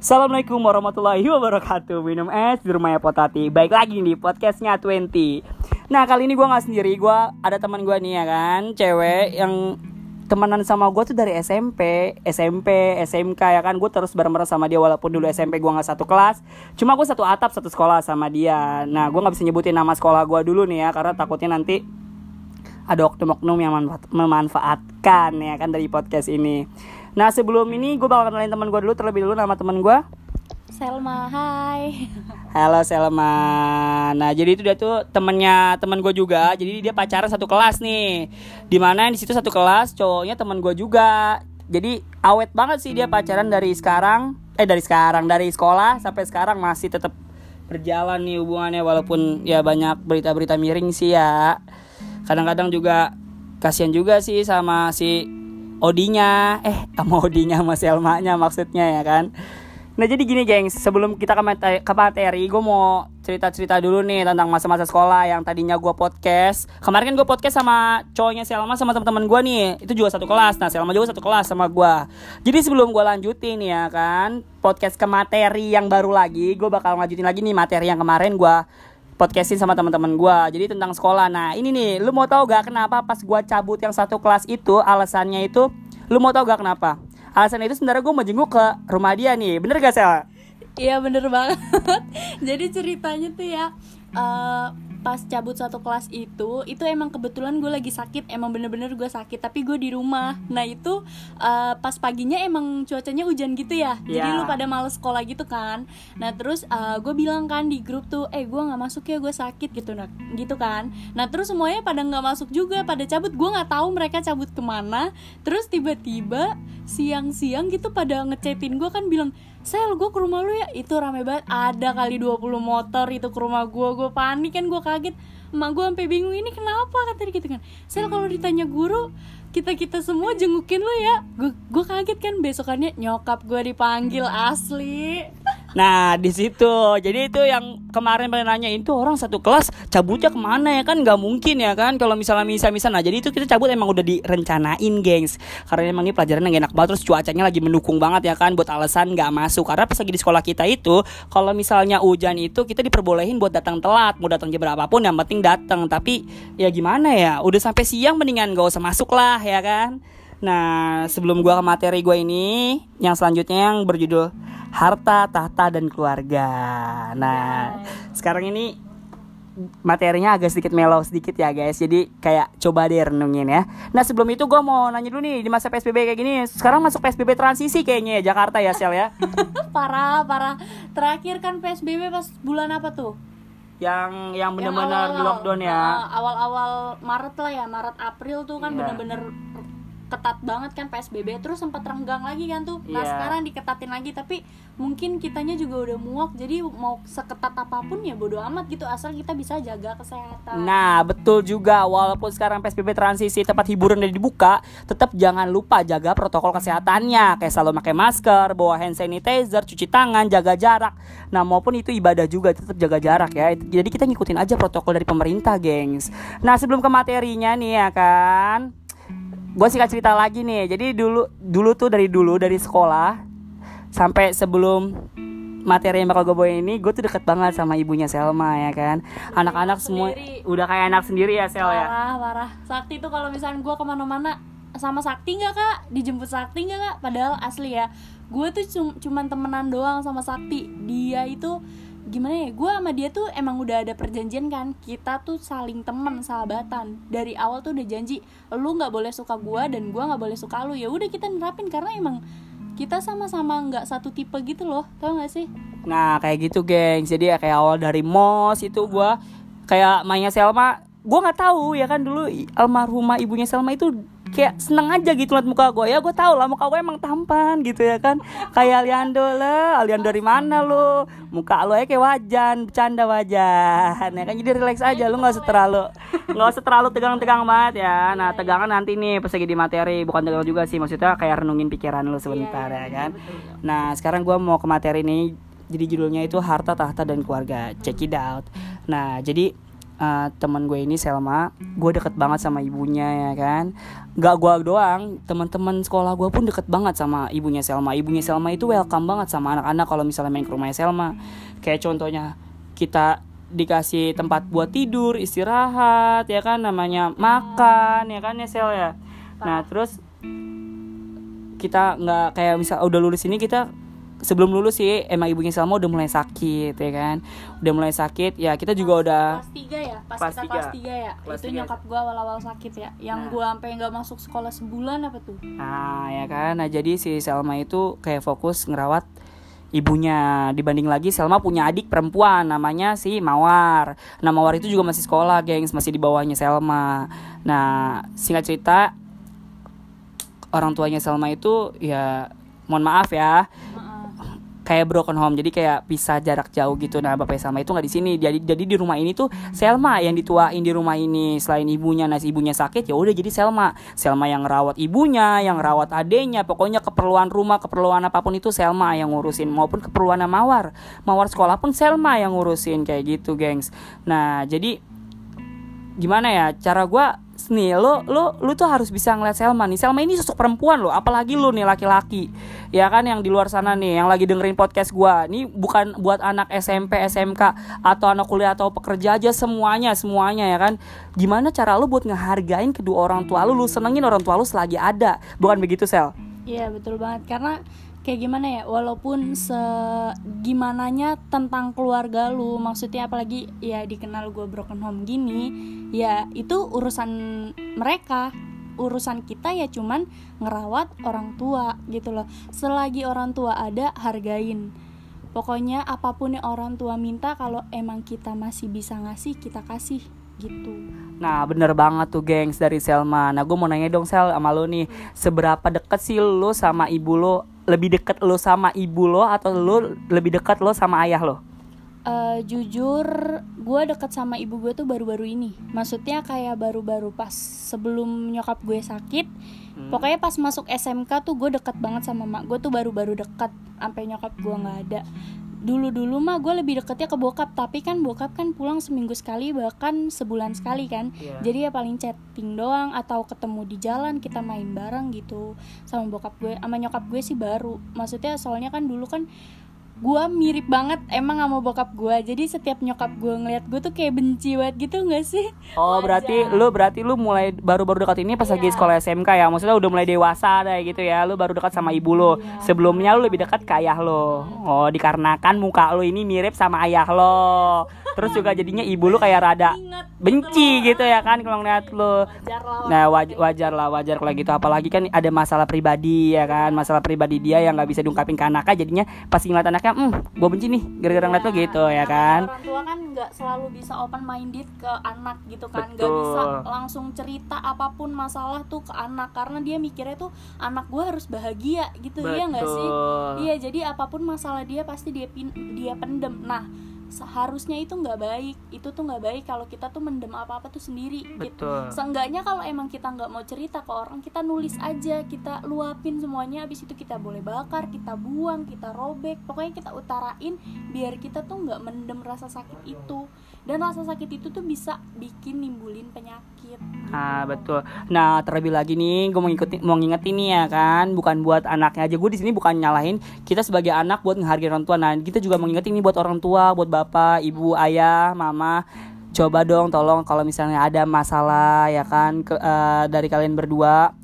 Assalamualaikum warahmatullahi wabarakatuh. Minum es di rumahnya Potati Baik lagi nih podcastnya 20 Nah kali ini gue gak sendiri. Gue ada teman gue nih ya kan? Cewek yang temenan sama gue tuh dari SMP SMP, SMK ya kan? Gue terus bareng-bareng sama dia Walaupun dulu SMP gue gak satu kelas. Cuma gue satu atap satu sekolah sama dia. Nah gue gak bisa nyebutin nama sekolah gue dulu nih ya Karena takutnya nanti ada oknum-oknum yang memanfaatkan ya kan dari podcast ini. Nah sebelum ini gue bakal kenalin teman gue dulu terlebih dulu nama teman gue. Selma, hai. Halo Selma. Nah jadi itu dia tuh temennya teman gue juga. Jadi dia pacaran satu kelas nih. Di mana di situ satu kelas cowoknya teman gue juga. Jadi awet banget sih dia pacaran dari sekarang. Eh dari sekarang dari sekolah sampai sekarang masih tetap berjalan nih hubungannya walaupun ya banyak berita-berita miring sih ya kadang-kadang juga kasihan juga sih sama si Odinya. Eh sama Odinya sama Selmanya maksudnya ya kan? Nah jadi gini gengs, sebelum kita ke materi, ke materi gue mau cerita-cerita dulu nih tentang masa-masa sekolah yang tadinya gue podcast. Kemarin kan gue podcast sama cowoknya Selma sama teman-teman gue nih, itu juga satu kelas. Nah Selma juga satu kelas sama gue Jadi sebelum gue lanjutin ya kan, podcast ke materi yang baru lagi Gue bakal lanjutin lagi nih materi yang kemarin gue podcastin sama teman-teman gue jadi tentang sekolah. Nah ini nih lu mau tau gak kenapa pas gue cabut yang satu kelas itu alasannya itu? Lu mau tau gak kenapa? Alasannya itu sebenarnya gue mau jenguk ke rumah dia nih. Bener gak sih iya bener banget. Jadi ceritanya tuh ya uh, pas cabut satu kelas itu itu emang kebetulan gue lagi sakit emang bener-bener gue sakit tapi gue di rumah. Nah itu uh, pas paginya emang cuacanya hujan gitu ya yeah. jadi lu pada males sekolah gitu kan. Nah terus uh, gue bilang kan di grup tuh eh gue nggak masuk ya gue sakit gitu nah gitu kan. Nah terus semuanya pada nggak masuk juga pada cabut. Gue nggak tahu mereka cabut ke mana. Terus tiba-tiba siang-siang gitu pada ngechatin gue kan bilang sel gue ke rumah lu ya? Itu rame banget. Ada kali 20 motor itu ke rumah gue gue panik kan gue kaget. Emak gue sampai bingung ini kenapa? kata dia gitu kan. Sel kalau ditanya guru kita kita semua jengukin lu ya. Gue gue kaget kan besokannya nyokap gue dipanggil asli Nah di situ. Jadi itu yang kemarin pada nanya itu orang satu kelas cabutnya ke mana ya? Kan nggak mungkin ya kan kalau misalnya misal misal nah jadi itu kita cabut emang udah direncanain gengs. Karena emang ini pelajaran yang enak banget terus cuacanya lagi mendukung banget ya kan buat alasan nggak masuk. Karena pas lagi di sekolah kita itu kalau misalnya hujan itu kita diperbolehin buat datang telat. Mau datang jam berapapun yang penting datang. Tapi ya gimana ya udah sampai siang mendingan gak usah masuk lah ya kan? Nah, sebelum gua ke materi gue ini, yang selanjutnya yang berjudul harta, tahta dan keluarga. Nah, sekarang ini materinya agak sedikit mellow sedikit ya guys. Jadi kayak coba deh renungin ya. Nah, sebelum itu gua mau nanya dulu nih di masa PSBB kayak gini, sekarang masuk PSBB transisi kayaknya ya Jakarta ya, Sel ya. parah, parah. Terakhir kan PSBB pas bulan apa tuh? yang yang benar-benar lockdown ya awal-awal Maret lah ya Maret April tuh kan yeah. benar-benar ketat banget kan PSBB terus sempat renggang lagi kan tuh. Nah yeah. sekarang diketatin lagi tapi mungkin kitanya juga udah muak jadi mau seketat apa pun ya bodo amat gitu asal kita bisa jaga kesehatan. Nah betul juga walaupun sekarang PSBB transisi tempat hiburan udah dibuka tetap jangan lupa jaga protokol kesehatannya. Kayak selalu pakai masker bawa hand sanitizer cuci tangan jaga jarak. Nah maupun itu ibadah juga tetap jaga jarak ya. Jadi kita ngikutin aja protokol dari pemerintah gengs. Nah sebelum ke materinya nih ya kan gue singkat cerita lagi nih. Jadi dulu dulu tuh dari dulu dari sekolah sampai sebelum materi yang bakal gue bawa ini gue tuh deket banget sama ibunya Selma ya kan? Anak-anak semua udah kayak anak sendiri ya Sel ya? Parah parah. Sakti tuh kalau misalnya gue ke mana-mana sama Sakti nggak kak? Dijemput Sakti nggak kak? Padahal asli ya. Gue tuh cuman temenan doang sama Sakti. Dia itu gimana ya gue sama dia tuh emang udah ada perjanjian kan kita tuh saling temen sahabatan. Dari awal tuh udah janji lu nggak boleh suka gue dan gue nggak boleh suka lu. Ya udah kita nerapin karena emang kita sama-sama nggak satu tipe gitu loh tau gak sih? Nah kayak gitu geng jadi ya kayak awal dari mos itu gue kayak mainnya Selma. Gue nggak tahu ya kan dulu almarhumah ibunya Selma itu kayak seneng aja gitu liat muka gue ya gue tau lah muka gue emang tampan gitu ya kan. Kayak Aliando lah Aliando dari mana lo muka lo ya kayak wajan bercanda wajan ya kan. Jadi relax aja lo nggak usah terlalu nggak usah terlalu tegang-tegang banget ya. Nah tegangan nanti nih pas lagi di materi bukan tegang juga sih maksudnya kayak renungin pikiran lo sebentar ya kan. nah sekarang gue mau ke materi nih jadi judulnya itu harta tahta dan keluarga check it out. Nah jadi uh, teman gue ini Selma. Gue deket banget sama ibunya ya kan? Gak gue doang. Teman-teman sekolah gue pun deket banget sama ibunya Selma. Ibunya Selma itu welcome banget sama anak-anak kalau misalnya main ke rumahnya Selma. Kayak contohnya kita dikasih tempat buat tidur istirahat ya kan? Namanya makan ya kan ya Sel ya? Nah terus kita nggak kayak misal udah lulus ini kita sebelum lulus sih emang ibunya Salma udah mulai sakit ya kan? Udah mulai sakit ya kita juga pas, udah kelas tiga ya? Pas, Kelas kita tiga. kelas tiga ya? Kelas itu nyokap gue awal-awal sakit ya. Yang Nah. gue sampai nggak masuk sekolah sebulan apa tuh? Nah ya kan? Nah jadi si Selma itu kayak fokus ngerawat ibunya. Dibanding lagi Selma punya adik perempuan namanya si Mawar. Nah Mawar itu juga masih sekolah gengs masih di bawahnya Selma. Nah singkat cerita orang tuanya Selma itu ya mohon maaf ya. Kayak broken home. Jadi kayak pisah jarak jauh gitu. Nah bapak Selma itu nggak di sini. Jadi jadi di rumah ini tuh Selma yang dituain di rumah ini. Selain ibunya nah ibunya sakit ya udah jadi Selma. Selma yang rawat ibunya yang rawat adenya pokoknya keperluan rumah keperluan apa pun itu Selma yang ngurusin. Maupun keperluan Mawar. Mawar sekolah pun Selma yang ngurusin kayak gitu gengs. Nah jadi gimana ya? Cara gua nih lo lo lu tuh harus bisa ngeliat Selma nih. Selma ini sosok perempuan lo apalagi lo nih laki-laki. Ya kan yang di luar sana nih yang lagi dengerin podcast gua. Ini bukan buat anak SMP SMK atau anak kuliah atau pekerja aja semuanya semuanya ya kan? Gimana cara lo buat ngehargain kedua orang tua lo? Lu senengin orang tua lo selagi ada. Bukan begitu Sel? Iya betul banget. Karena kayak gimana ya? Walaupun se gimananya tentang keluarga lu maksudnya apalagi ya dikenal gue broken home gini ya itu urusan mereka. Urusan kita ya cuman ngerawat orang tua gitu loh. Selagi orang tua ada hargain. Pokoknya apa pun yang orang tua minta kalau emang kita masih bisa ngasih kita kasih gitu. Nah bener banget tuh gengs dari Selma. Nah gue mau nanya dong Sel sama lo nih. Seberapa deket sih lo sama ibu lo Lebih deket lo sama ibu lo Atau lo lebih dekat lo sama ayah lo? Eh, jujur gue deket sama ibu gue tuh baru-baru ini. Maksudnya kayak baru-baru pas sebelum nyokap gue sakit. Pokoknya pas masuk SMK tuh gue deket banget sama mak gue tuh baru-baru deket sampai nyokap gue nggak ada dulu-dulu mah gue lebih deketnya ke bokap. Tapi kan bokap kan pulang seminggu sekali bahkan sebulan sekali kan. Iya. jadi ya paling chatting doang atau ketemu di jalan kita main bareng gitu. Sama bokap gue sama nyokap gue sih baru. Maksudnya soalnya kan dulu kan gue mirip banget emang sama bokap gue jadi setiap nyokap gue ngeliat gue tuh kayak benci banget gitu nggak sih? Oh berarti lo berarti lo mulai baru-baru dekat ini pas lagi Iya. sekolah SMK ya? Maksudnya udah mulai dewasa deh gitu ya? Lo baru dekat sama ibu lo Iya. Sebelumnya lo lebih dekat ke ayah lo. Oh dikarenakan muka lo ini mirip sama ayah lo Terus juga jadinya ibu lo kayak rada benci gitu ya kan kalau ngeliat lah Nah waj- wajar lah wajar kalau gitu. Apalagi kan ada masalah pribadi ya kan masalah pribadi dia yang nggak bisa diungkapin ke anaknya jadinya pas ngeliat anaknya hmm gue benci nih gara-gara ngeliat lo gitu ya kan. orang tua kan nggak selalu bisa open minded ke anak gitu kan. Nggak Betul. bisa langsung cerita apa pun masalah tuh ke anak karena dia mikirnya tuh anak gue harus bahagia gitu. Ya nggak sih? Betul. iya jadi apa pun masalah dia pasti dia pin dia pendem. Nah seharusnya itu nggak baik. Itu tuh nggak baik kalau kita tuh mendem apa apa tuh sendiri gitu. Seenggaknya kalau emang kita nggak mau cerita ke orang kita nulis aja kita luapin semuanya habis itu kita boleh bakar kita buang kita robek. Pokoknya kita utarain biar kita tuh nggak mendem rasa sakit itu dan rasa sakit itu tuh bisa bikin nimbulin penyakit Ah betul. Nah terlebih lagi nih, gue mau ngikutin, mau ngingetin nih ya kan, bukan buat anaknya aja. Gue di sini bukan nyalahin kita sebagai anak buat ngehargain orang tua. Nah kita juga mau ngingetin nih buat orang tua, buat bapak, ibu, ayah, mama. Coba dong, tolong kalau misalnya ada masalah ya kan ke- eh, dari kalian berdua,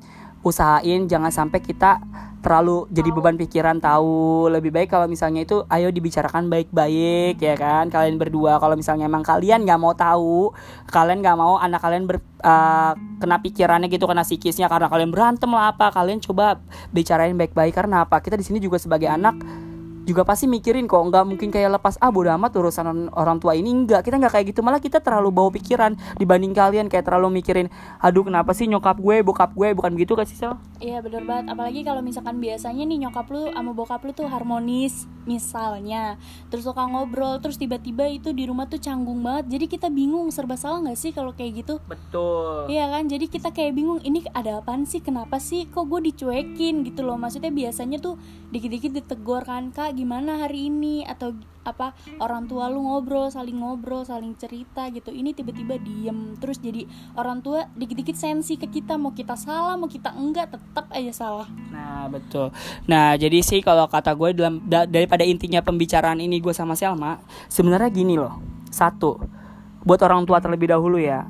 usahain jangan sampai kita terlalu jadi beban pikiran tahu. Lebih baik kalau misalnya itu ayo dibicarakan baik-baik ya kan? Kalian berdua kalau misalnya emang kalian nggak mau tahu kalian nggak mau anak kalian ber, uh, kena pikirannya gitu kena psikisnya karena kalian berantem lah apa kalian coba bicarain baik-baik. Karena apa? Kita di sini juga sebagai anak juga pasti mikirin kok. Nggak mungkin kayak lepas ah bodo amat urusan orang tua ini. Enggak kita nggak kayak gitu. Malah kita terlalu bawa pikiran dibanding kalian kayak terlalu mikirin aduh kenapa sih nyokap gue bokap gue? Bukan begitu kan sih Sel? Iya bener banget. Apalagi kalau misalkan biasanya nih nyokap lu sama bokap lu tuh harmonis misalnya. Terus suka ngobrol terus tiba-tiba itu di rumah tuh canggung banget. Jadi kita bingung serba salah nggak sih kalau kayak gitu? Betul. Iya kan, jadi kita kayak bingung ini ada apaan sih, kenapa sih kok gue dicuekin? Gitu loh. Maksudnya biasanya tuh dikit-dikit ditegur kan Kak gimana hari ini Atau apa orang tua lu ngobrol saling ngobrol saling cerita gitu ini tiba-tiba diem terus jadi orang tua dikit-dikit sensi ke kita mau kita salah mau kita enggak tetap aja salah Nah betul. Nah jadi sih kalau kata gue dalam da- daripada intinya pembicaraan ini gue sama Selma, sebenarnya gini loh. Satu, buat orang tua terlebih dahulu ya.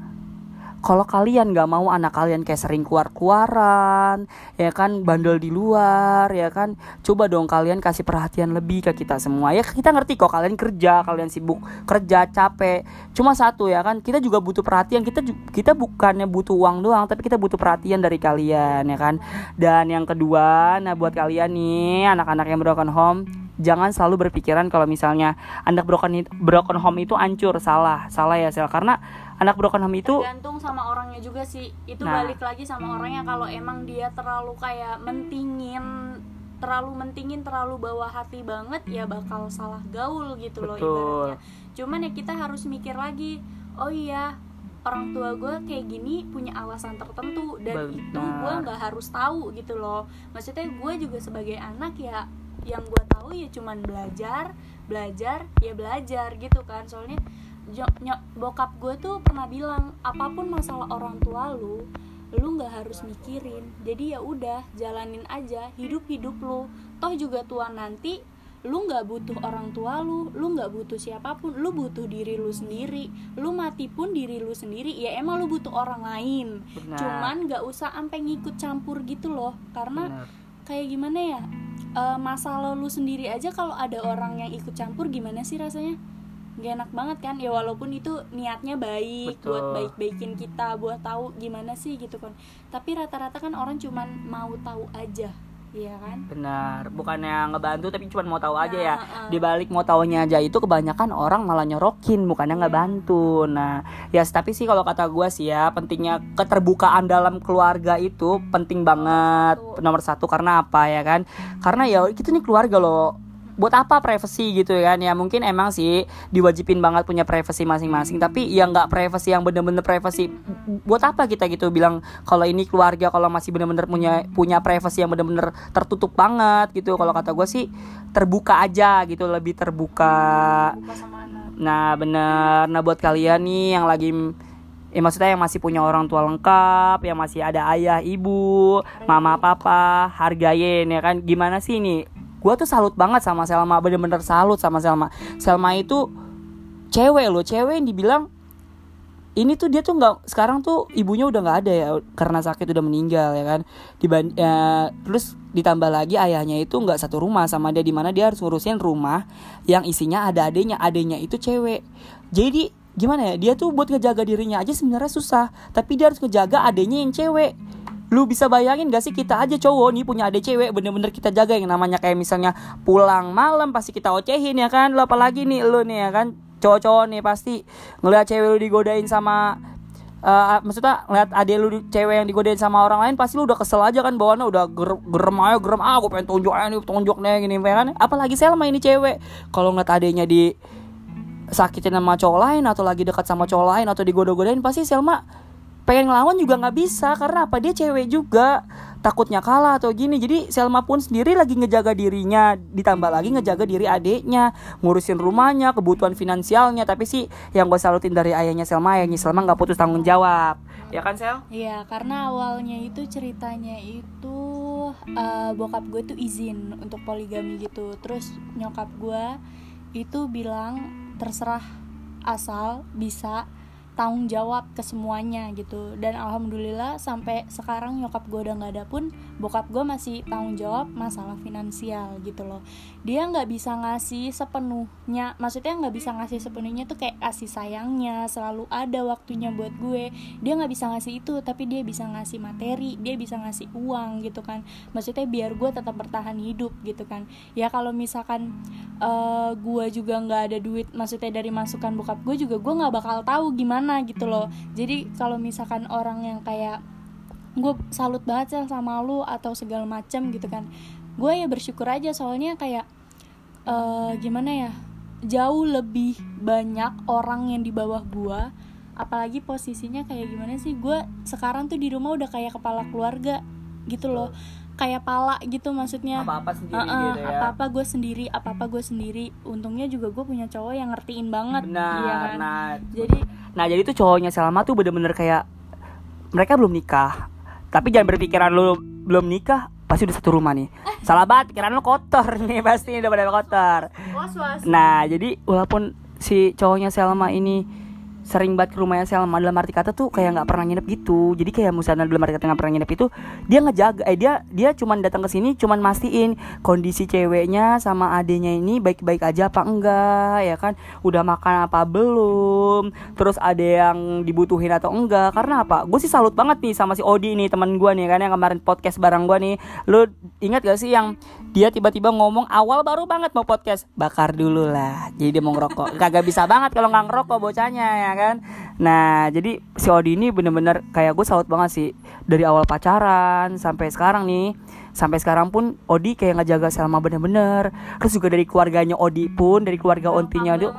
Kalau kalian nggak mau anak kalian kayak sering keluar-keluaran, ya kan bandel di luar, ya kan, coba dong kalian kasih perhatian lebih ke kita semua. Ya kita ngerti kok kalian kerja, kalian sibuk kerja, capek. Cuma satu ya kan, kita juga butuh perhatian. Kita kita bukannya butuh uang doang, tapi kita butuh perhatian dari kalian, ya kan. Dan yang kedua, nah buat kalian nih anak-anak yang broken home, jangan selalu berpikiran kalau misalnya anak broken broken home itu hancur, salah, salah ya sel. Karena anak broken home itu tergantung sama orangnya juga sih itu Nah. balik lagi sama orangnya kalau emang dia terlalu kayak mentingin terlalu mentingin terlalu bawa hati banget ya bakal salah gaul gitu loh Betul. ibaratnya cuman ya kita harus mikir lagi oh iya orang tua gue kayak gini punya alasan tertentu dan itu Benar. gue nggak harus tahu gitu loh maksudnya gue juga sebagai anak ya yang gue tahu ya cuman belajar belajar ya belajar gitu kan soalnya bokap gue tuh pernah bilang apa pun masalah orang tua lu lu nggak harus mikirin. Jadi ya udah jalanin aja hidup hidup lu. Toh juga tua nanti lu nggak butuh orang tua lu lu nggak butuh siapa pun lu butuh diri lu sendiri. Lu mati pun diri lu sendiri ya emang lu butuh orang lain. Benar. cuman nggak usah sampai ngikut campur gitu loh karena Benar. kayak gimana ya eh, masalah lu sendiri aja kalau ada orang yang ikut campur gimana sih rasanya gak enak banget kan ya walaupun itu niatnya baik Betul. buat baik-baikin kita buat tahu gimana sih gitu kan tapi rata-rata kan orang cuman mau tahu aja iya kan Benar, bukannya ngebantu tapi cuma mau tahu aja ya. Nah, uh-uh. Di balik mau taunya aja itu kebanyakan orang malah nyorokin, bukannya nggak bantu. Nah, ya tapi sih kalau kata gua sih ya pentingnya keterbukaan dalam keluarga itu penting banget nomor satu karena apa ya kan? Karena ya kita nih keluarga loh. Buat apa privacy gitu kan ya mungkin emang sih diwajibin banget punya privacy masing-masing tapi ya nggak privacy yang bener-bener privacy buat apa kita gitu bilang kalau ini keluarga kalau masih bener-bener punya punya privacy yang bener-bener tertutup banget gitu kalau kata gue sih terbuka aja gitu lebih terbuka nah bener nah buat kalian nih yang lagi Ya maksudnya yang masih punya orang tua lengkap, yang masih ada ayah, ibu, mama, papa, hargain ya kan. Gimana sih ini? Gua tuh salut banget sama Selma, bener-bener salut sama Selma. Selma itu cewek loh, cewek yang dibilang ini tuh dia tuh nggak sekarang tuh ibunya udah nggak ada ya karena sakit udah meninggal ya kan? Diban ya, terus ditambah lagi ayahnya itu nggak satu rumah sama dia di mana dia harus ngurusin rumah yang isinya ada adenya adenya itu cewek. Jadi gimana ya dia tuh buat ngejaga dirinya aja sebenarnya susah tapi dia harus ngejaga adenya yang cewek lu bisa bayangin gak sih kita aja cowok nih punya adik cewek bener-bener kita jaga yang namanya kayak misalnya pulang malam pasti kita ocehin ya kan. Lu apalagi nih lu nih ya kan. Cowok-cowok nih pasti ngeliat cewek lu digodain sama eh, maksudnya ngeliat adek lu cewek yang digodain sama orang lain pasti lu udah kesel aja kan bawaannya udah ger gerem aja gerem. Ah gue pengen tunjuk aja nih tunjuk nih gini ya kan. Apalagi Selma ini cewek kalau ngeliat adeknya di sakitin sama cowok lain atau lagi dekat sama cowok lain atau digoda-godain pasti Selma pengen ngelawan juga nggak bisa karena apa? Dia cewek juga. Takutnya kalah atau gini. Jadi Selma pun sendiri lagi ngejaga dirinya. Ditambah lagi ngejaga diri adiknya. Ngurusin rumahnya kebutuhan finansialnya. Tapi sih yang gue salutin dari ayahnya Selma ayahnya Selma nggak putus tanggung jawab. Ya kan Sel? Iya, karena awalnya itu ceritanya itu eh, bokap gue tuh izin untuk poligami gitu. Terus nyokap gue itu bilang terserah asal bisa tanggung jawab ke semuanya gitu. Dan alhamdulillah sampai sekarang nyokap gue udah nggak ada pun bokap gue masih tanggung jawab masalah finansial gitu loh. Dia nggak bisa ngasih sepenuhnya maksudnya nggak bisa ngasih sepenuhnya tuh kayak kasih sayangnya selalu ada waktunya buat gue. Dia nggak bisa ngasih itu tapi dia bisa ngasih materi dia bisa ngasih uang gitu kan. Maksudnya biar gue tetap bertahan hidup gitu kan. Ya kalau misalkan eh, gue juga nggak ada duit maksudnya dari masukan bokap gue juga gue nggak bakal tahu gimana gitu loh. Jadi kalau misalkan orang yang kayak gue salut banget Sel, sama lu atau segala macam gitu kan gue ya bersyukur aja. Soalnya kayak eh gimana ya jauh lebih banyak orang yang di bawah gue apalagi posisinya kayak gimana sih. Gue sekarang tuh di rumah udah kayak kepala keluarga gitu loh kayak pala gitu maksudnya. Apa-apa sendiri Heeh, gitu ya. apa-apa gue sendiri apa-apa gue sendiri. Untungnya juga gue punya cowok yang ngertiin banget. Benar iya kan? nah jadi nah jadi tuh cowoknya Selma tuh bener-bener kayak mereka belum nikah. Tapi jangan berpikiran lu belum nikah pasti udah satu rumah nih. Salah banget pikiran lu kotor nih pasti udah pada kotor. Was was. Nah, jadi walaupun si cowoknya Selma ini sering banget ke rumahnya Selma dalam arti kata tuh kayak nggak pernah nginep gitu. Jadi kayak misalnya dalam arti kata nggak pernah nginep itu dia ngejaga eh dia dia cuman datang ke sini cuman mastiin kondisi ceweknya sama adenya ini baik-baik aja apa enggak ya kan. Udah makan apa belum? Terus ada yang dibutuhin atau enggak? Karena apa? Gue sih salut banget nih sama si Odi nih teman gue nih kan yang kemarin podcast bareng gue nih. Lu ingat gak sih yang dia tiba-tiba ngomong awal baru banget mau podcast bakar dulu lah jadi dia mau ngerokok kagak bisa banget kalau nggak ngerokok bocahnya ya kan? Nah jadi si Odi ini bener-bener kayak gue salut banget sih. Dari awal pacaran sampai sekarang nih. Sampai sekarang pun Odi kayak ngejaga Selma bener-bener. Terus juga dari keluarganya Odi pun dari keluarga ontinya dia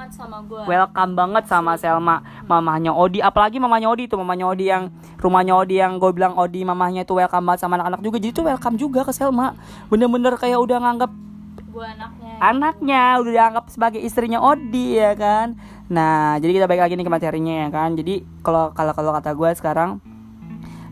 welcome banget sama Selma. Mamahnya Odi apalagi mamanya Odi tuh. Mamanya Odi yang rumahnya Odi yang gue bilang Odi mamahnya tuh welcome banget sama anak-anak juga. Jadi tuh welcome juga ke Selma. Bener-bener kayak udah nganggap gue anaknya anaknya udah dianggap sebagai istrinya Odi ya kan? Nah jadi kita balik lagi nih ke materinya ya kan? Jadi kalau kalau kalau kata gue sekarang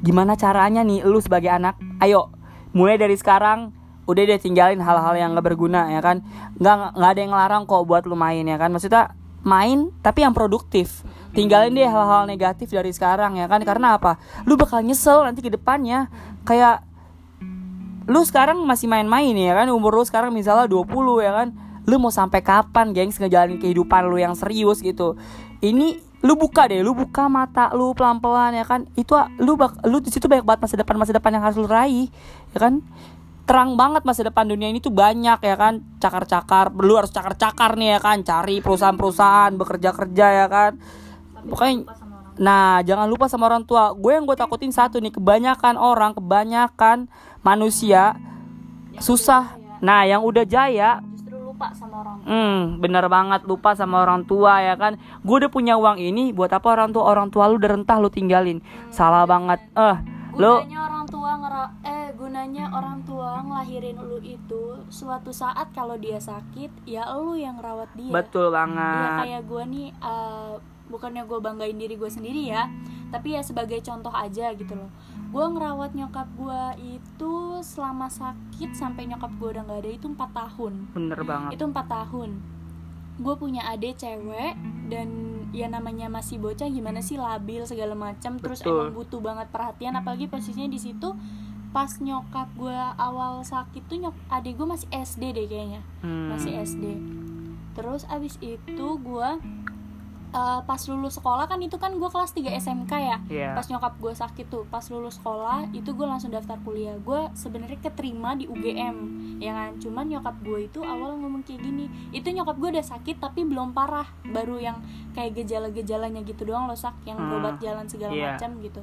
gimana caranya nih lu sebagai anak? Ayo mulai dari sekarang udah deh tinggalin hal-hal yang gak berguna ya kan? Nggak nggak ada yang ngelarang kok buat lu main ya kan? Maksudnya main tapi yang produktif. Tinggalin deh hal-hal negatif dari sekarang ya kan? Karena apa? Lu bakal nyesel nanti ke depannya. Kayak lu sekarang masih main-main ya kan? Umur lu sekarang misalnya 20 ya kan? Lu mau sampai kapan gengs ngejalanin kehidupan lu yang serius gitu? Ini lu buka deh lu buka mata lu pelan-pelan ya kan? Itu lu bak lu di situ banyak banget masa depan masa depan yang harus lu raih ya kan? Terang banget masa depan dunia ini tuh banyak ya kan? Cakar-cakar lu harus cakar-cakar nih ya kan? Cari perusahaan-perusahaan bekerja kerja ya kan? Pokoknya Nah, jangan lupa sama orang tua. Gue yang gue takutin satu nih, kebanyakan orang, kebanyakan manusia susah. Nah, yang udah jaya, justru lupa sama orang hmm, bener banget lupa sama orang tua ya kan. Gue udah punya uang ini, buat apa orang tua orang tua lu udah rentah lu tinggalin. Salah banget. Eh, lu gunanya orang tua ngera eh gunanya orang tua ngelahirin lu itu suatu saat kalau dia sakit ya lu yang rawat dia betul ya banget. kayak gue nih eh, bukannya gue banggain diri gue sendiri ya tapi ya sebagai contoh aja gitu loh gue ngerawat nyokap gue itu selama sakit sampai nyokap gue udah nggak ada itu empat tahun. Bener banget. itu empat tahun. Gue punya adik cewek dan ya namanya masih bocah gimana sih labil segala macam. Terus emang butuh banget perhatian apalagi posisinya di situ. Pas nyokap gue awal sakit tuh nyok adik gue masih SD deh kayaknya. Hmm. masih SD terus abis itu gue eh, pas lulus sekolah kan itu kan gue kelas 3 SMK ya. Iya. pas nyokap gue sakit tuh pas lulus sekolah itu gue langsung daftar kuliah. Gue sebenarnya keterima di UGM ya kan? Cuman nyokap gue itu awal ngomong kayak gini. Itu nyokap gue udah sakit tapi belum parah. Baru yang kayak gejala-gejalanya gitu doang loh sak yang Hmm. berobat jalan segala Iya. macam gitu.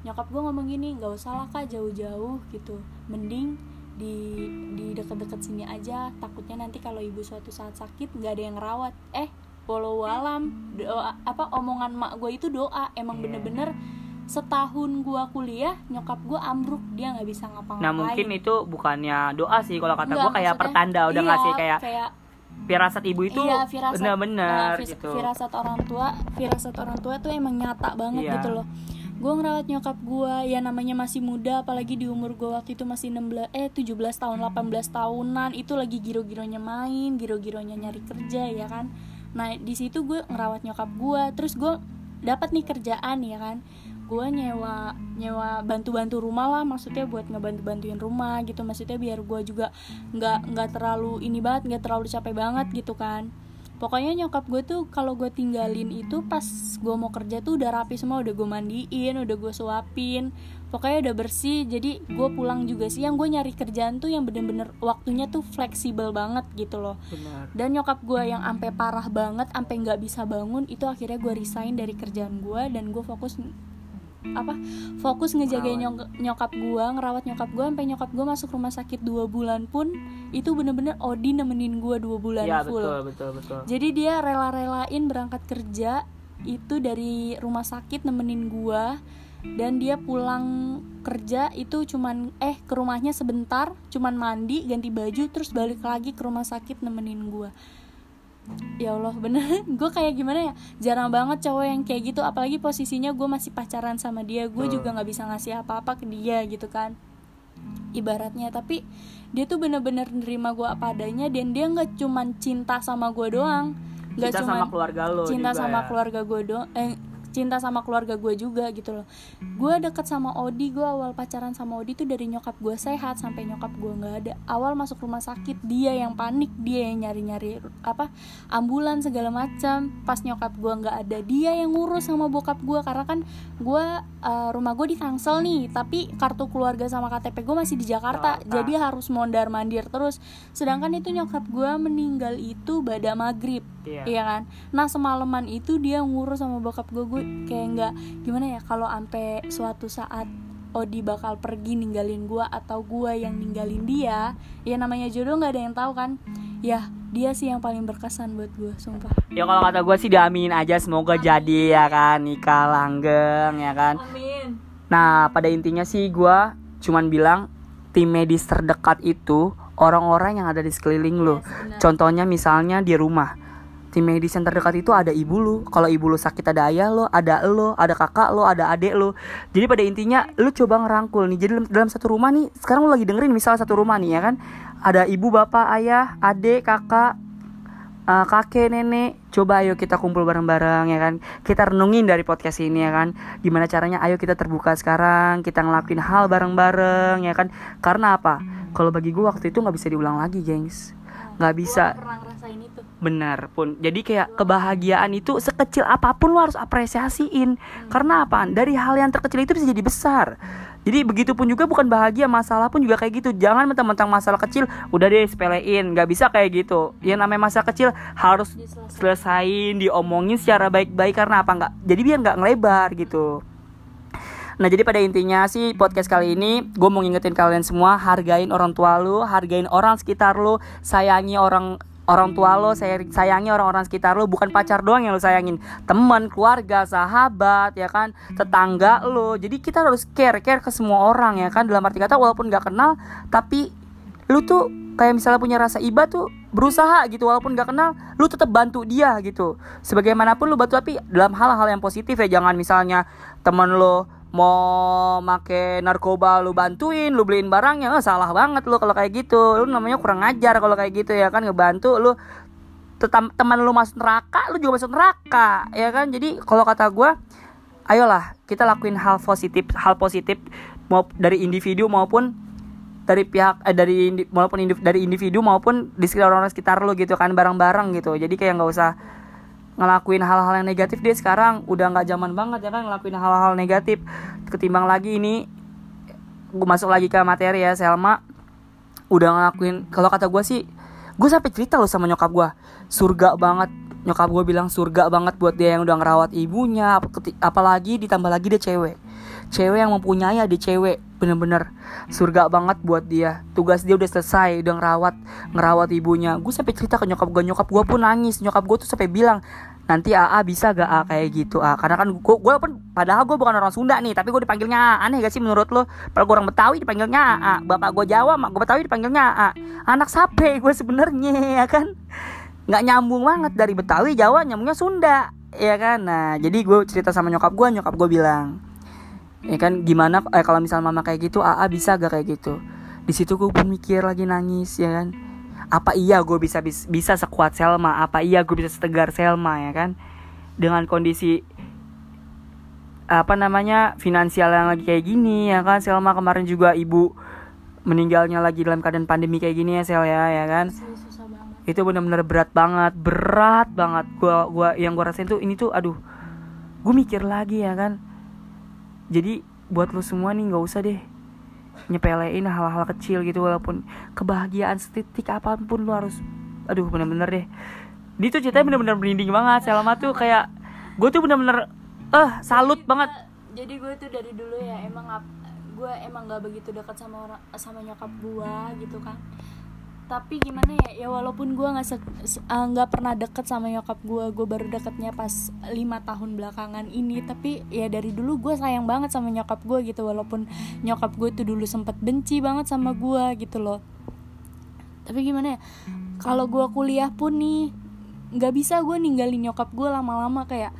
Nyokap gue ngomong gini nggak usah lah kak jauh-jauh gitu. Mending di di deket-deket sini aja. Takutnya nanti kalau ibu suatu saat sakit nggak ada yang ngerawat. Eh walau alam doa apa omongan mak gue itu doa emang Iya. bener-bener setahun gue kuliah nyokap gue ambruk dia nggak bisa ngapa-ngapain Nah, mungkin itu bukannya doa sih kalau kata gue kayak pertanda udah iya, ngasih kayak kayak firasat ibu itu iya, firasat, bener-bener eh, fis- gitu. firasat orang tua firasat orang tua tuh emang nyata banget Iya. gitu loh gue ngerawat nyokap gue ya namanya masih muda apalagi di umur gue waktu itu masih 16 eh 17 tahun 18 tahunan itu lagi giro-gironya main giro-gironya nyari kerja ya kan nah di situ gue ngerawat nyokap gue. Terus gue dapat nih kerjaan ya kan? Gue nyewa nyewa bantu-bantu rumah lah maksudnya buat ngebantu-bantuin rumah gitu. Maksudnya biar gue juga nggak nggak terlalu ini banget nggak terlalu capek banget gitu kan. Pokoknya nyokap gue tuh kalau gue tinggalin itu pas gue mau kerja tuh udah rapi semua. Udah gue mandiin udah gue suapin pokoknya udah bersih jadi gue pulang juga sih. Yang gue nyari kerjaan tuh yang bener-bener waktunya tuh fleksibel banget gitu loh. Bener. dan nyokap gue yang ampe parah banget ampe nggak bisa bangun itu akhirnya gue resign dari kerjaan gue dan gue fokus apa fokus ngejagain nyok- nyokap gue ngerawat nyokap gue sampai nyokap gue masuk rumah sakit dua bulan pun itu bener-bener Odi nemenin gue dua bulan Iya, full. betul, betul, betul. jadi dia rela-relain berangkat kerja itu dari rumah sakit nemenin gua dan dia pulang kerja itu cuman eh ke rumahnya sebentar cuman mandi ganti baju terus balik lagi ke rumah sakit nemenin gue ya Allah bener. Gue kayak gimana ya? Jarang banget cowok yang kayak gitu apalagi posisinya gue masih pacaran sama dia gue Hmm. juga nggak bisa ngasih apa-apa ke dia gitu kan. Ibaratnya tapi dia tuh bener-bener nerima gue apa adanya dan dia nggak cuman cinta sama gue doang. Nggak Cinta cuman sama keluarga lo cinta juga sama ya. keluarga gue doang eh cinta sama keluarga gue juga gitu loh. Gue deket sama Odi gue awal pacaran sama Odi tuh dari nyokap gue sehat sampai nyokap gue nggak ada. Awal masuk rumah sakit dia yang panik dia yang nyari nyari apa ambulan segala macam. Pas nyokap gue nggak ada dia yang ngurus sama bokap gue. Karena kan gue eh, rumah gue di Tangsel nih tapi kartu keluarga sama KTP gue masih di Jakarta. Jakarta. jadi harus mondar mandir terus. Sedangkan itu nyokap gue meninggal itu pada maghrib Iya. Iya kan? Nah semalaman itu dia ngurus sama bokap gue. Gue kayak nggak gimana ya kalau ampe suatu saat Odi bakal pergi ninggalin gue atau gue yang ninggalin dia ya namanya jodoh nggak ada yang tahu kan? Ya dia sih yang paling berkesan buat gue sumpah. Ya kalau kata gue sih diaminin aja semoga jadi ya kan nikah langgeng ya kan. amin. Nah pada intinya sih gue cuman bilang tim medis terdekat itu orang-orang yang ada di sekeliling lo. Contohnya misalnya di rumah tim medis yang terdekat itu ada ibu lu. Kalau ibu lu sakit ada ayah lo, ada lo, ada kakak lo, ada adik lo. Jadi pada intinya lu coba ngerangkul nih. Jadi dalam, dalam satu rumah nih, sekarang lu lagi dengerin misalnya satu rumah nih ya kan. Ada ibu, bapak, ayah, adik, kakak, eh, kakek, nenek. Coba ayo kita kumpul bareng-bareng ya kan. Kita renungin dari podcast ini ya kan. Gimana caranya ayo kita terbuka sekarang, kita ngelakuin hal bareng-bareng ya kan. Karena apa? Kalau bagi gue waktu itu nggak bisa diulang lagi, gengs. Nggak bisa. Benar pun. Jadi kayak kebahagiaan itu sekecil apa pun lo harus apresiasiin. Karena apa? Dari hal yang terkecil itu bisa jadi besar. Jadi begitu pun juga bukan bahagia, masalah pun juga kayak gitu. Jangan mentang-mentang masalah kecil udah deh sepelein, nggak bisa kayak gitu. Yang namanya masalah kecil harus selesain, diomongin secara baik-baik karena apa nggak? Jadi biar nggak ngelebar gitu. Nah jadi pada intinya sih podcast kali ini gue mau ngingetin kalian semua hargain orang tua lu, hargain orang sekitar lu, sayangi orang orang tua lo, say- sayangi orang-orang sekitar lo, bukan pacar doang yang lo sayangin, teman, keluarga, sahabat, ya kan, tetangga lo. Jadi kita harus care, care ke semua orang ya kan. Dalam arti kata walaupun gak kenal, tapi lu tuh kayak misalnya punya rasa iba tuh berusaha gitu. Walaupun gak kenal lu tetap bantu dia gitu. Sebagaimanapun lu bantu tapi dalam hal-hal yang positif ya. Jangan misalnya temen lo mau make narkoba lu bantuin lu beliin barangnya eh, salah banget lu kalau kayak gitu. Lu namanya kurang ajar kalau kayak gitu ya kan? Ngebantu lu. Tetam- teman lu masuk neraka lu juga masuk neraka ya kan? Jadi kalau kata gua ayolah kita lakuin hal positif hal positif mau dari individu maupun dari pihak eh, dari maupun dari individu maupun di sekitar orang sekitar lo gitu kan bareng-bareng gitu. Jadi kayak nggak usah ngelakuin hal-hal yang negatif dia sekarang udah nggak zaman banget ya kan ngelakuin hal-hal negatif. Ketimbang lagi ini gue masuk lagi ke materi ya Selma. Udah ngelakuin kalau kata gue sih gue sampai cerita loh sama nyokap gue surga banget. Nyokap gue bilang surga banget buat dia yang udah ngerawat ibunya apalagi ditambah lagi dia cewek. Cewek yang mempunyai adik cewek bener-bener. Surga banget buat dia. Tugas dia udah selesai udah ngerawat ngerawat ibunya. Gue sampai cerita ke nyokap gue nyokap gue pun nangis. Nyokap gue tuh sampai bilang nanti AA bisa gak A? Kayak gitu A. Karena kan gue gue pun padahal gue bukan orang Sunda nih tapi gue dipanggilnya A. Aneh gak sih menurut lo? Padahal gue orang Betawi dipanggilnya A bapak gue Jawa mak gue Betawi dipanggilnya A. Anak sape gue sebenarnya ya kan? Nggak nyambung banget. Dari Betawi Jawa nyambungnya Sunda ya kan? Nah jadi gue cerita sama nyokap gue nyokap gue bilang ya kan gimana eh, kalau misal mama kayak gitu AA bisa gak kayak gitu? Di situ gue pun mikir lagi nangis ya kan apa iya gue bisa bis- bisa sekuat Selma? Apa iya gue bisa setegar Selma ya kan? Dengan kondisi apa namanya finansial yang lagi kayak gini ya kan? Selma kemarin juga ibu meninggalnya lagi dalam keadaan pandemi kayak gini ya Sel ya ya kan? Susah banget. Itu bener-bener berat banget berat banget. Gua gua yang gua rasain tuh ini tuh aduh gue mikir lagi ya kan? Jadi buat lo semua nih nggak usah deh nyepelein hal-hal kecil gitu walaupun kebahagiaan setitik apa pun lo harus aduh bener-bener deh. Dia tuh ceritanya bener-bener merinding banget Selma tuh kayak gue tuh bener-bener eh salut banget. Jadi gue tuh dari dulu ya emang gue emang gak begitu dekat sama orang sama nyokap gue gitu kan tapi gimana ya ya walaupun gue nggak ah, nggak pernah deket sama nyokap gue gue baru deketnya pas lima tahun belakangan ini tapi ya dari dulu gue sayang banget sama nyokap gue gitu walaupun nyokap gue tuh dulu sempet benci banget sama gue gitu loh. Tapi gimana ya kalau gue kuliah pun nih nggak bisa gue ninggalin nyokap gue lama-lama kayak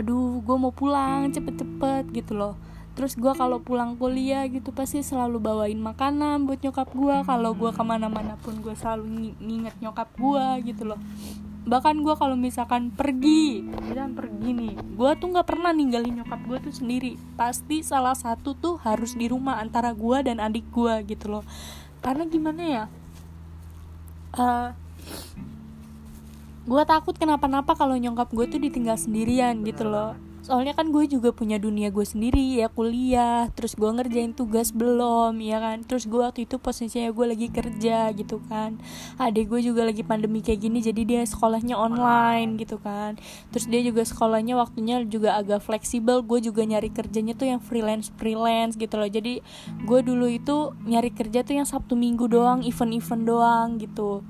aduh gue mau pulang cepet-cepet gitu loh terus gue kalau pulang kuliah gitu pasti selalu bawain makanan buat nyokap gue kalau gue ke mana-mana pun gue selalu ngi- nginget nyokap gue gitu loh. Bahkan gue kalau misalkan pergi misalkan pergi nih gue tuh nggak pernah ninggalin nyokap gue tuh sendiri. Pasti salah satu tuh harus di rumah antara gue dan adik gue gitu loh. Karena gimana ya? Eh, gue takut kenapa-napa kalau nyokap gue tuh ditinggal sendirian gitu loh soalnya kan gue juga punya dunia gue sendiri ya kuliah terus gue ngerjain tugas belum ya kan? Terus gue waktu itu posisinya gue lagi kerja gitu kan. Adik gue juga lagi pandemi kayak gini jadi dia sekolahnya online gitu kan. Terus dia juga sekolahnya waktunya juga agak fleksibel gue juga nyari kerjanya tuh yang freelance freelance gitu loh. Jadi gue dulu itu nyari kerja tuh yang sabtu minggu doang event-event doang gitu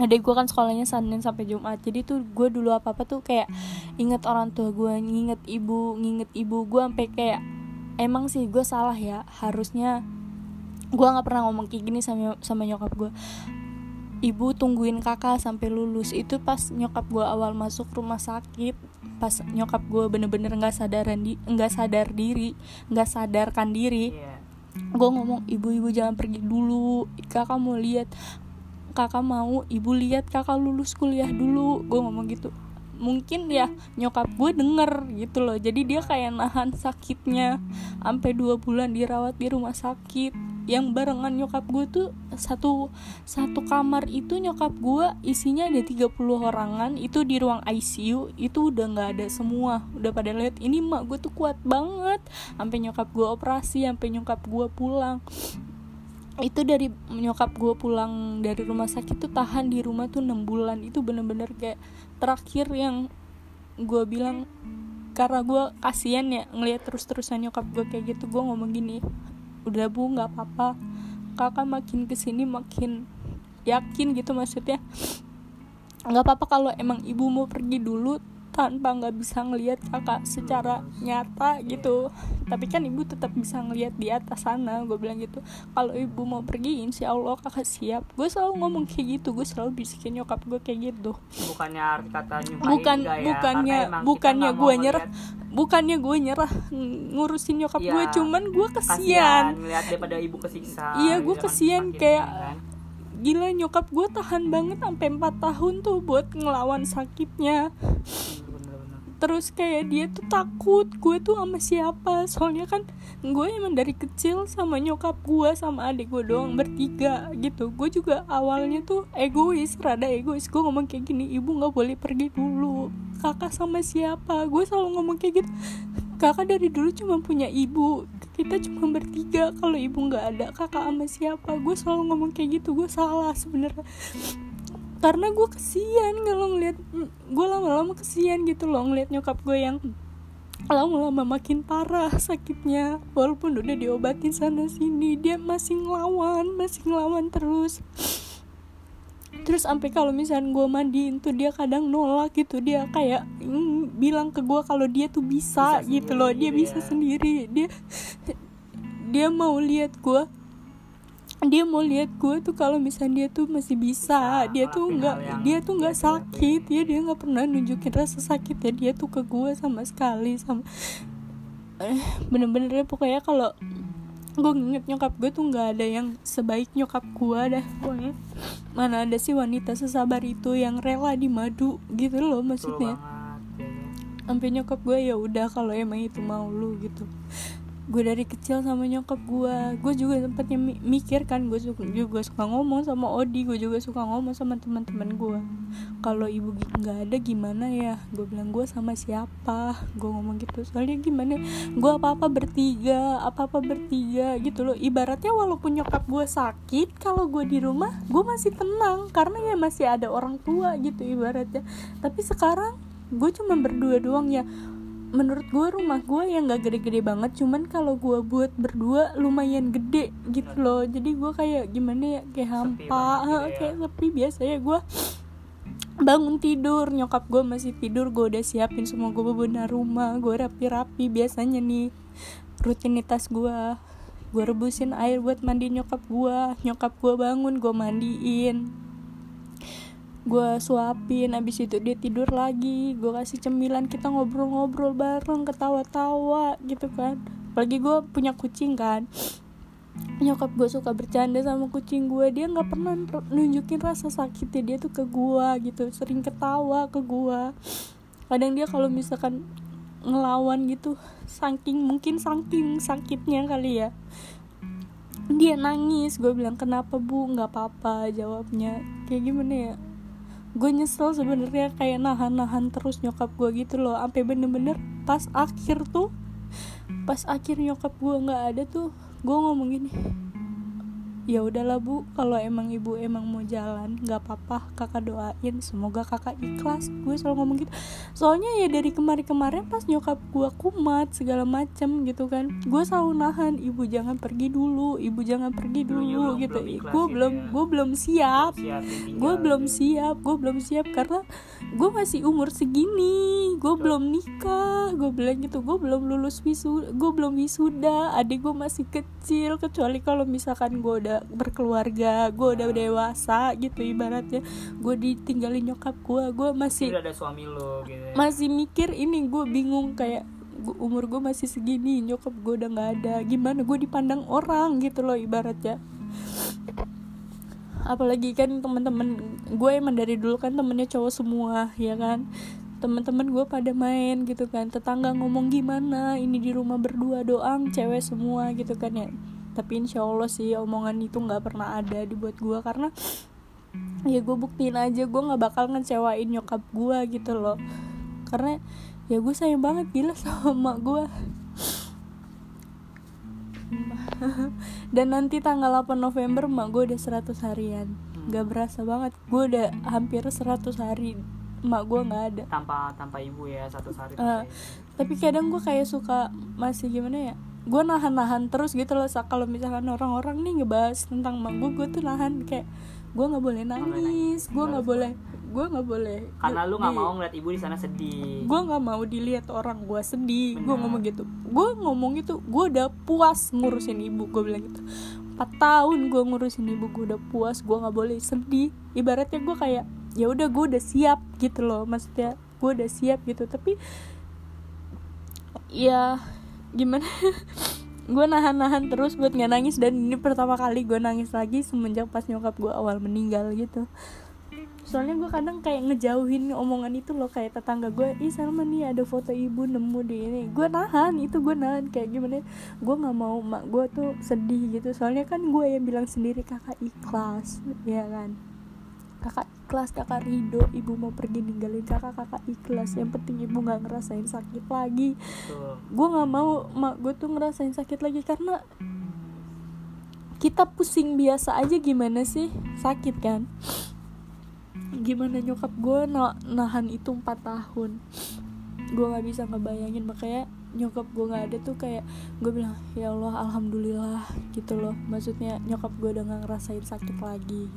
adek gue kan sekolahnya Senin sampai Jumat. Jadi tuh gue dulu apa apa tuh kayak inget orang tua gue nginget ibu nginget ibu gue sampai kayak emang sih gue salah ya. Harusnya gue nggak pernah ngomong kayak gini sama sama nyokap gue ibu tungguin kakak sampai lulus. Itu pas nyokap gue awal masuk rumah sakit. Pas nyokap gue bener-bener nggak sadaran di nggak sadar diri nggak sadarkan diri. Iya. gue ngomong ibu-ibu jangan pergi dulu. Kakak mau lihat kakak mau ibu lihat kakak lulus kuliah dulu. Gue ngomong gitu. Mungkin ya nyokap gue denger gitu loh. Jadi dia kayak nahan sakitnya. Sampai dua bulan dirawat di rumah sakit. Yang barengan nyokap gue tuh satu satu kamar itu nyokap gue isinya ada 30 orangan. Itu di ruang ICU itu udah nggak ada semua. Udah pada lihat ini mak gue tuh kuat banget. Sampai nyokap gue operasi sampai nyokap gue pulang itu dari nyokap gue pulang dari rumah sakit tuh tahan di rumah tuh 6 bulan. Itu bener-bener kayak terakhir yang gue bilang karena gue kasihan ya ngelihat terus-terusan nyokap gue kayak gitu. Gue ngomong gini udah bu nggak apa-apa. Kakak makin ke sini makin yakin gitu maksudnya. Nggak apa-apa kalau emang ibu mau pergi dulu tanpa nggak bisa ngelihat kakak secara nyata gitu. Tapi kan ibu tetap bisa ngelihat di atas sana gue bilang gitu. Kalau ibu mau pergi insya Allah kakak siap. Gue selalu ngomong kayak gitu gue selalu bisikin nyokap gue kayak gitu. Bukannya arti kata nyumpahin bukan ya, bukannya bukannya gue nyerah. bukannya gue nyerah ngurusin nyokap Iya. gue cuman gue kasihan kesian. daripada ibu kesiksa Iya, gitu gue kan, kesian kayak- kan. Gila nyokap gue tahan banget sampai 4 tahun tuh buat ngelawan sakitnya. Terus kayak dia tuh takut gue tuh sama siapa. Soalnya kan gue emang dari kecil sama nyokap gue sama adik gue doang bertiga gitu. Gue juga awalnya tuh egois rada egois. Gue ngomong kayak gini ibu nggak boleh pergi dulu. Kakak sama siapa? Gue selalu ngomong kayak gitu kakak dari dulu cuma punya ibu. Kita cuma bertiga. Kalau ibu nggak ada kakak sama siapa? Gue selalu ngomong kayak gitu. Gue salah sebenarnya. Karena gue kesian kalau ngeliat gue lama-lama kesian gitu loh ngeliat nyokap gue yang lama-lama makin parah sakitnya. Walaupun udah diobatin sana sini dia masih ngelawan masih ngelawan terus terus sampai kalau misalnya gue mandiin tuh dia kadang nolak gitu. Dia kayak mm, bilang ke gue kalau dia tuh bisa, Bisa gitu loh. Dia bisa ya. sendiri. Dia dia mau lihat gue dia mau lihat gue tuh kalau misalnya dia tuh masih bisa, Bisa dia tuh nggak dia tuh nggak tuh sakit. Ya dia nggak pernah nunjukin rasa sakitnya dia tuh ke gue sama sekali sama eh bener-bener deh pokoknya kalau gue nginget nyokap gue tuh nggak ada yang sebaik nyokap gue dah pokoknya. Mana ada sih wanita sesabar itu yang rela dimadu gitu loh maksudnya. Ya. Sampai nyokap gue ya udah kalau emang itu mau lu gitu gue dari kecil sama nyokap gue. Gue juga sempatnya mi- mikir kan gue suka, juga suka ngomong sama Odi gue juga suka ngomong sama teman-teman gue. Kalau ibu nggak ada gimana ya? Gue bilang gue sama siapa? Gue ngomong gitu. Soalnya gimana? Gue apa apa bertiga apa apa bertiga gitu loh. Ibaratnya walaupun nyokap gue sakit kalau gue di rumah gue masih tenang. Karena ya masih ada orang tua gitu ibaratnya. Tapi sekarang gue cuma berdua doang ya menurut gue rumah gue yang gak gede-gede banget cuman kalau gue buat berdua lumayan gede gitu loh. Jadi gue kayak gimana ya kayak hampa banget gitu ya. kayak sepi. Biasanya gue bangun tidur nyokap gue masih tidur gue udah siapin semua gue bebenah rumah gue rapi-rapi. Biasanya nih rutinitas gue gue rebusin air buat mandi nyokap gue nyokap gue bangun gue mandiin gue suapin abis itu dia tidur lagi. Gue kasih cemilan kita ngobrol-ngobrol bareng ketawa-tawa gitu kan. Apalagi gue punya kucing kan. Nyokap gue suka bercanda sama kucing gue dia nggak pernah nunjukin rasa sakitnya. Dia tuh ke gue gitu sering ketawa ke gue kadang dia kalau misalkan ngelawan gitu saking mungkin saking sakitnya kali ya dia nangis. Gue bilang kenapa bu? Nggak apa-apa jawabnya. Kayak gimana ya gue nyesel sebenarnya kayak nahan-nahan terus nyokap gue gitu loh. Sampai bener-bener pas akhir tuh pas akhir nyokap gue nggak ada tuh gue ngomong gini ya udahlah bu. Kalau emang ibu emang mau jalan nggak apa-apa. Kakak doain. Semoga kakak ikhlas. Gue selalu ngomong gitu. Soalnya ya dari kemarin-kemarin pas nyokap gue kumat segala macem gitu kan. Gue selalu nahan ibu jangan pergi dulu. Ibu jangan pergi dulu belum- gitu. gue belum ya. gue belum siap. Gue belum siap. Gue belum siap karena gue masih umur segini. Gue belum nikah. Gue bilang gitu gue belum lulus wisuda gue belum wisuda. Adik gue masih kecil. Kecuali kalau misalkan gue udah berkeluarga gue udah dewasa gitu ibaratnya. Gue ditinggalin nyokap gue gue masih udah ada suami lo gitu ya. masih mikir ini gue bingung kayak gua- umur gue masih segini nyokap gue udah nggak ada. Gimana? Gue dipandang orang gitu loh ibaratnya. Apalagi kan teman-teman gue emang dari dulu kan temennya cowok semua ya kan? Teman-teman gue pada main gitu kan tetangga ngomong gimana ini di rumah berdua doang cewek semua gitu kan ya tapi insya Allah sih omongan itu nggak pernah ada dibuat gue karena ya gue buktiin aja gue nggak bakal ngecewain nyokap gue gitu loh. Karena ya gue sayang banget gila sama mak gue dan nanti tanggal 8 November mak gue udah 100 harian. Gak berasa banget gue udah hampir 100 hari mak gue nggak ada. Tanpa tanpa ibu ya satu hari Eh, tapi. kadang gue kayak suka masih gimana ya gue nahan-nahan terus gitu loh kalau misalkan orang-orang nih ngebahas tentang mak gue gue tuh nahan kayak gue nggak boleh nangis gue nggak boleh. gue nggak boleh karena lu nggak mau ngeliat ibu di sana sedih. Gue nggak mau dilihat orang gue sedih gue ngomong gitu. Gue ngomong gitu gue udah puas ngurusin ibu gue bilang gitu. Empat tahun gue ngurusin ibu gue udah puas gue nggak boleh sedih. Ibaratnya gue kayak ya udah gue udah siap gitu loh maksudnya gue udah siap gitu. Tapi ya gimana? Gue nahan-nahan terus buat nggak nangis dan ini pertama kali gue nangis lagi semenjak pas nyokap gue awal meninggal gitu. Soalnya gue kadang kayak ngejauhin omongan itu loh kayak tetangga gue ih sama nih ada foto ibu nemu di ini. Gue nahan itu gue nahan kayak gimana? Gue nggak mau mak gue tuh sedih gitu. Soalnya kan gue yang bilang sendiri kakak ikhlas ya kan? Kakak ikhlas kakak ridho ibu mau pergi ninggalin kakak kakak ikhlas. Yang penting ibu nggak ngerasain sakit lagi. Gue nggak mau mak gue tuh ngerasain sakit lagi karena kita pusing biasa aja gimana sih? Sakit kan? Gimana nyokap gue na- nahan itu 4 tahun. Gue nggak bisa ngebayangin makanya nyokap gue nggak ada tuh kayak gue bilang ya Allah alhamdulillah gitu loh. Maksudnya nyokap gue udah nggak ngerasain sakit lagi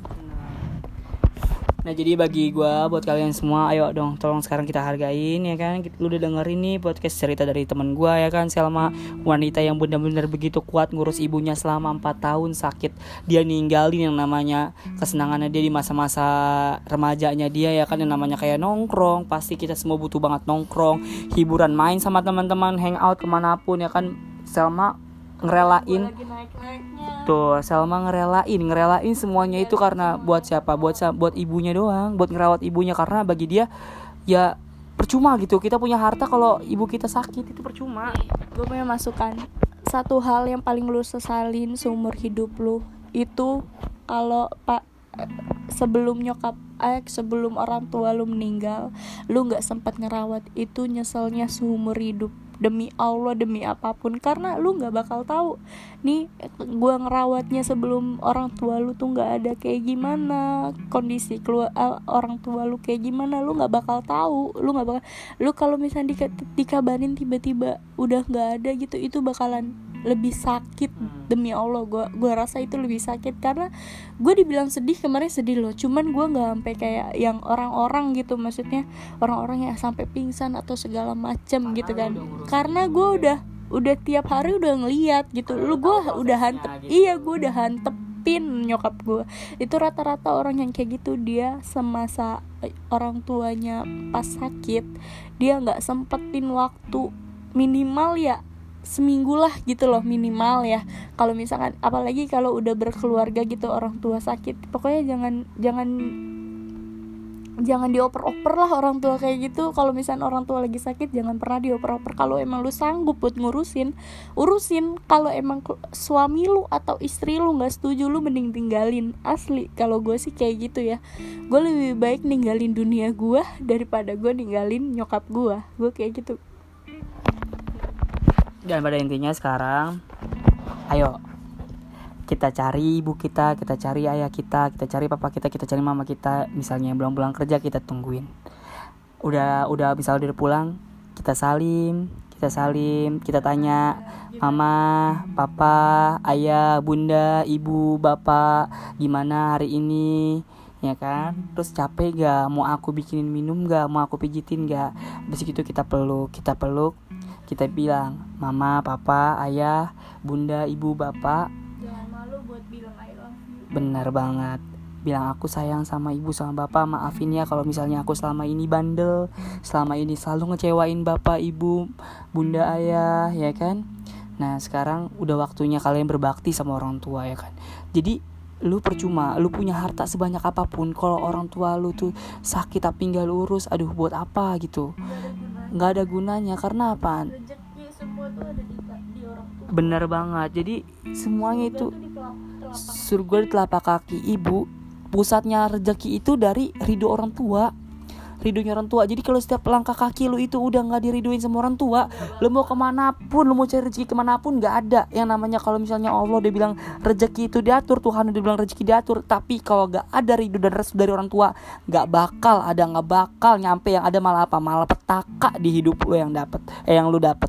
Nah jadi bagi gua buat kalian semua ayo dong tolong sekarang kita hargain ya kan? Lu udah dengerin nih podcast cerita dari teman gua ya kan? Selma wanita yang benar-benar begitu kuat ngurus ibunya selama 4 tahun sakit dia ninggalin yang namanya kesenangannya dia di masa-masa remajanya dia ya kan? Yang namanya kayak nongkrong pasti kita semua butuh banget nongkrong hiburan main sama teman-teman hangout ke mana pun ya kan? Selma ngerelain Tuh, Salma ngerelain, ngerelain semuanya itu karena buat siapa? Buat buat ibunya doang, buat ngerawat ibunya karena bagi dia ya percuma gitu. Kita punya harta kalau ibu kita sakit itu percuma. gue punya masukan satu hal yang paling lu sesalin seumur hidup lu itu kalau pak sebelum nyokap eh sebelum orang tua lu meninggal lu nggak sempat ngerawat itu nyeselnya seumur hidup demi Allah demi apa pun. Karena lu nggak bakal tahu. Nih gua ngerawatnya sebelum orang tua lu tuh nggak ada kayak gimana. Kondisi keluar uh, orang tua lu kayak gimana lu nggak bakal tahu. Lu nggak bakal lu kalau misalnya di, dikabarin tiba-tiba udah nggak ada gitu itu bakalan lebih sakit. Demi Allah gue gua rasa itu lebih sakit. Karena gue dibilang sedih kemarin sedih loh. Cuman gue nggak sampai kayak yang orang-orang gitu. Maksudnya orang-orang yang sampai pingsan atau segala macem gitu kan karena gue udah udah tiap hari udah ngeliat gitu. Lu gue udah hantep iya gue udah hantepin nyokap gue itu rata-rata orang yang kayak gitu dia semasa eh, orang tuanya pas sakit dia nggak sempetin waktu minimal ya seminggu lah gitu loh minimal ya. Kalau misalkan apalagi kalau udah berkeluarga gitu orang tua sakit pokoknya jangan jangan jangan dioper-oper lah orang tua kayak gitu. Kalau misalnya orang tua lagi sakit jangan pernah dioper-oper. Kalau emang lu sanggup buat ngurusin urusin. Kalau emang suami lu atau istri lu nggak setuju lu mending tinggalin. Asli kalau gue sih kayak gitu ya. Gue lebih baik ninggalin dunia gue daripada gue ninggalin nyokap gue gue kayak gitu. Dan pada intinya sekarang ayo kita cari ibu kita kita cari ayah kita kita cari papa kita kita cari mama kita. Misalnya belum pulang kerja kita tungguin. Udah udah bisa udah pulang kita salim kita salim kita tanya mama papa ayah bunda ibu bapak gimana hari ini? Ya kan? Terus capek gak mau aku bikinin minum gak mau aku pijitin gak habis itu kita peluk kita peluk kita bilang mama papa ayah bunda ibu bapak benar banget. Bilang aku sayang sama ibu sama bapak maafin ya kalau misalnya aku selama ini bandel. Selama ini selalu ngecewain bapak ibu bunda ayah ya kan? Nah sekarang udah waktunya kalian berbakti sama orang tua ya kan? Jadi lu percuma lu punya harta sebanyak apa pun kalau orang tua lu tuh sakit tapi nggak urus aduh buat apa gitu? Nggak ada gunanya karena apa? Rezeki semua tuh ada di, di orang tua. Bener banget. Jadi semuanya itu Surga di telapak kaki ibu pusatnya rezeki itu dari ridho orang tua. Ridhonya orang tua. Jadi kalau setiap langkah kaki lu itu udah nggak diriduin sama orang tua lu mau ke mana pun lu mau cari rezeki ke mana pun nggak ada. Yang namanya kalau misalnya Allah udah bilang rezeki itu diatur Tuhan udah bilang rezeki diatur. Tapi kalau nggak ada ridho dan restu dari orang tua nggak bakal ada nggak bakal nyampe yang ada malah apa? Malah petaka di hidup lu yang dapat eh yang lu dapat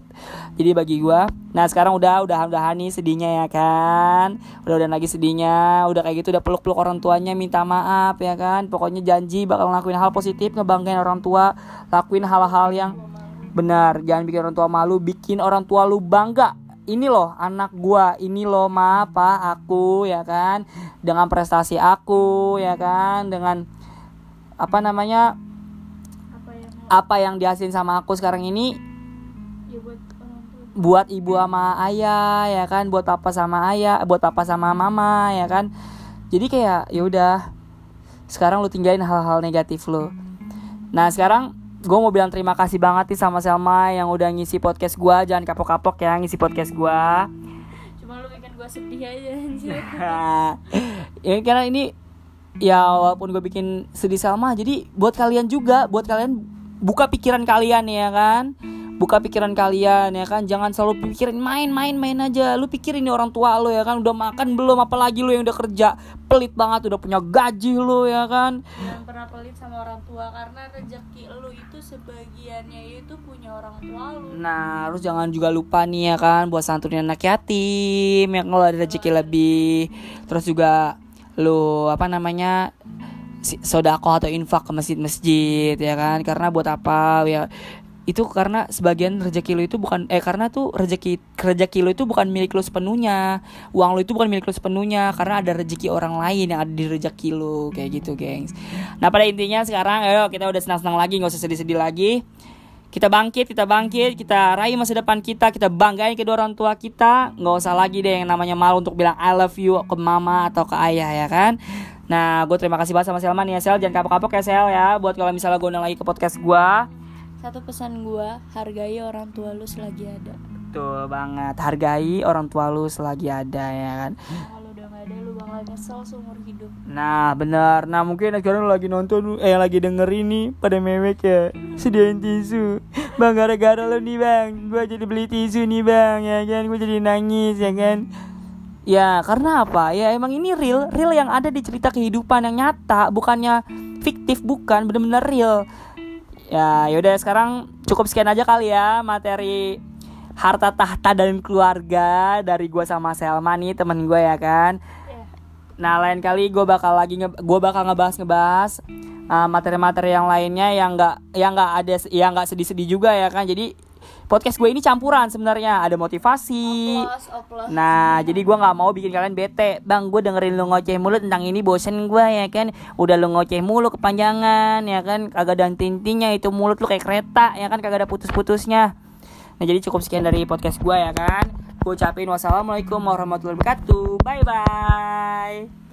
jadi bagi gua nah sekarang udah udah udah nih sedihnya ya kan. Udah udah lagi sedihnya. Udah kayak gitu udah peluk peluk orang tuanya minta maaf ya kan. Pokoknya janji bakal ngelakuin hal positif ngebanggain orang tua lakuin hal-hal yang benar. Jangan bikin orang tua malu bikin orang tua lu bangga. Ini loh anak gua. Ini loh ma pa aku ya kan. Dengan prestasi aku ya kan. Dengan apa namanya apa yang apa yang dihasilin sama aku sekarang ini buat ibu sama ayah ya kan? Buat papa sama ayah buat papa sama mama ya kan? Jadi kayak ya udah sekarang lu tinggalin hal-hal negatif lu. Nah sekarang gue mau bilang terima kasih banget nih sama Selma yang udah ngisi podcast gue jangan kapok-kapok ya ngisi podcast gue cuma lu bikin gua sedih aja anjir. Ya karena ini ya walaupun gue bikin sedih Salma jadi buat kalian juga buat kalian buka pikiran kalian ya kan buka pikiran kalian ya kan? Jangan selalu pikirin main main main aja. Lu pikirin nih orang tua lu ya kan? Udah makan belum? Apalagi lu yang udah kerja. Pelit banget udah punya gaji lu ya kan? Jangan pernah pelit sama orang tua karena rezeki lu itu sebagiannya itu punya orang tua lu. Nah, terus jangan juga lupa nih ya kan? Buat santunin anak yatim yang kalau ada rezeki lebih. Terus juga lu apa namanya sodako atau infak ke masjid-masjid ya kan? Karena buat apa? Ya? Itu karena sebagian rezeki lu itu bukan eh karena tuh rezeki rezeki lu itu bukan milik lu sepenuhnya. Uang lu itu bukan milik lu sepenuhnya karena ada rezeki orang lain yang ada di rezeki lu kayak gitu, gengs. Nah, pada intinya sekarang ayo kita udah senang-senang lagi, nggak usah sedih-sedih lagi kita bangkit, kita bangkit, kita raih masa depan kita, kita banggain kedua orang tua kita, nggak usah lagi deh yang namanya malu untuk bilang I love you ke mama atau ke ayah ya kan. Nah, gue terima kasih banget sama Selman ya Sel, jangan kapok-kapok ya Sel ya, buat kalau misalnya gue undang lagi ke podcast gue. Satu pesan gua hargai orang tua lu selagi ada. Betul banget, hargai orang tua lu selagi ada ya kan. kalau udah gak ada lu bakal nyesel seumur hidup. Nah benar, nah mungkin sekarang lu lagi nonton, eh lagi denger ini pada mewek ya, sediain tisu. bang gara-gara lo nih bang. Gue jadi beli tisu nih bang ya kan? Gue jadi nangis ya kan? Ya karena apa? Ya emang ini real. Real yang ada di cerita kehidupan yang nyata. Bukannya fiktif bukan. Bener-bener real ya yaudah sekarang cukup sekian aja kali ya materi harta tahta dan keluarga dari gue sama Selma nih temen gue ya kan Nah lain kali gue bakal lagi nge gue bakal ngebahas ngebahas uh, materi-materi yang lainnya yang nggak yang nggak ada yang nggak sedih-sedih juga ya kan. Jadi podcast gue ini campuran sebenarnya ada motivasi. Oplos, oplos. Nah jadi gue nggak mau bikin kalian bete, bang gue dengerin lu ngoceh mulu tentang ini bosen gue ya kan. Udah lu ngoceh mulu kepanjangan ya kan, kagak ada tintinya itu mulut lu kayak kereta ya kan, kagak ada putus-putusnya. Nah jadi cukup sekian dari podcast gue ya kan. Gue ucapin wassalamualaikum warahmatullahi wabarakatuh. Bye bye.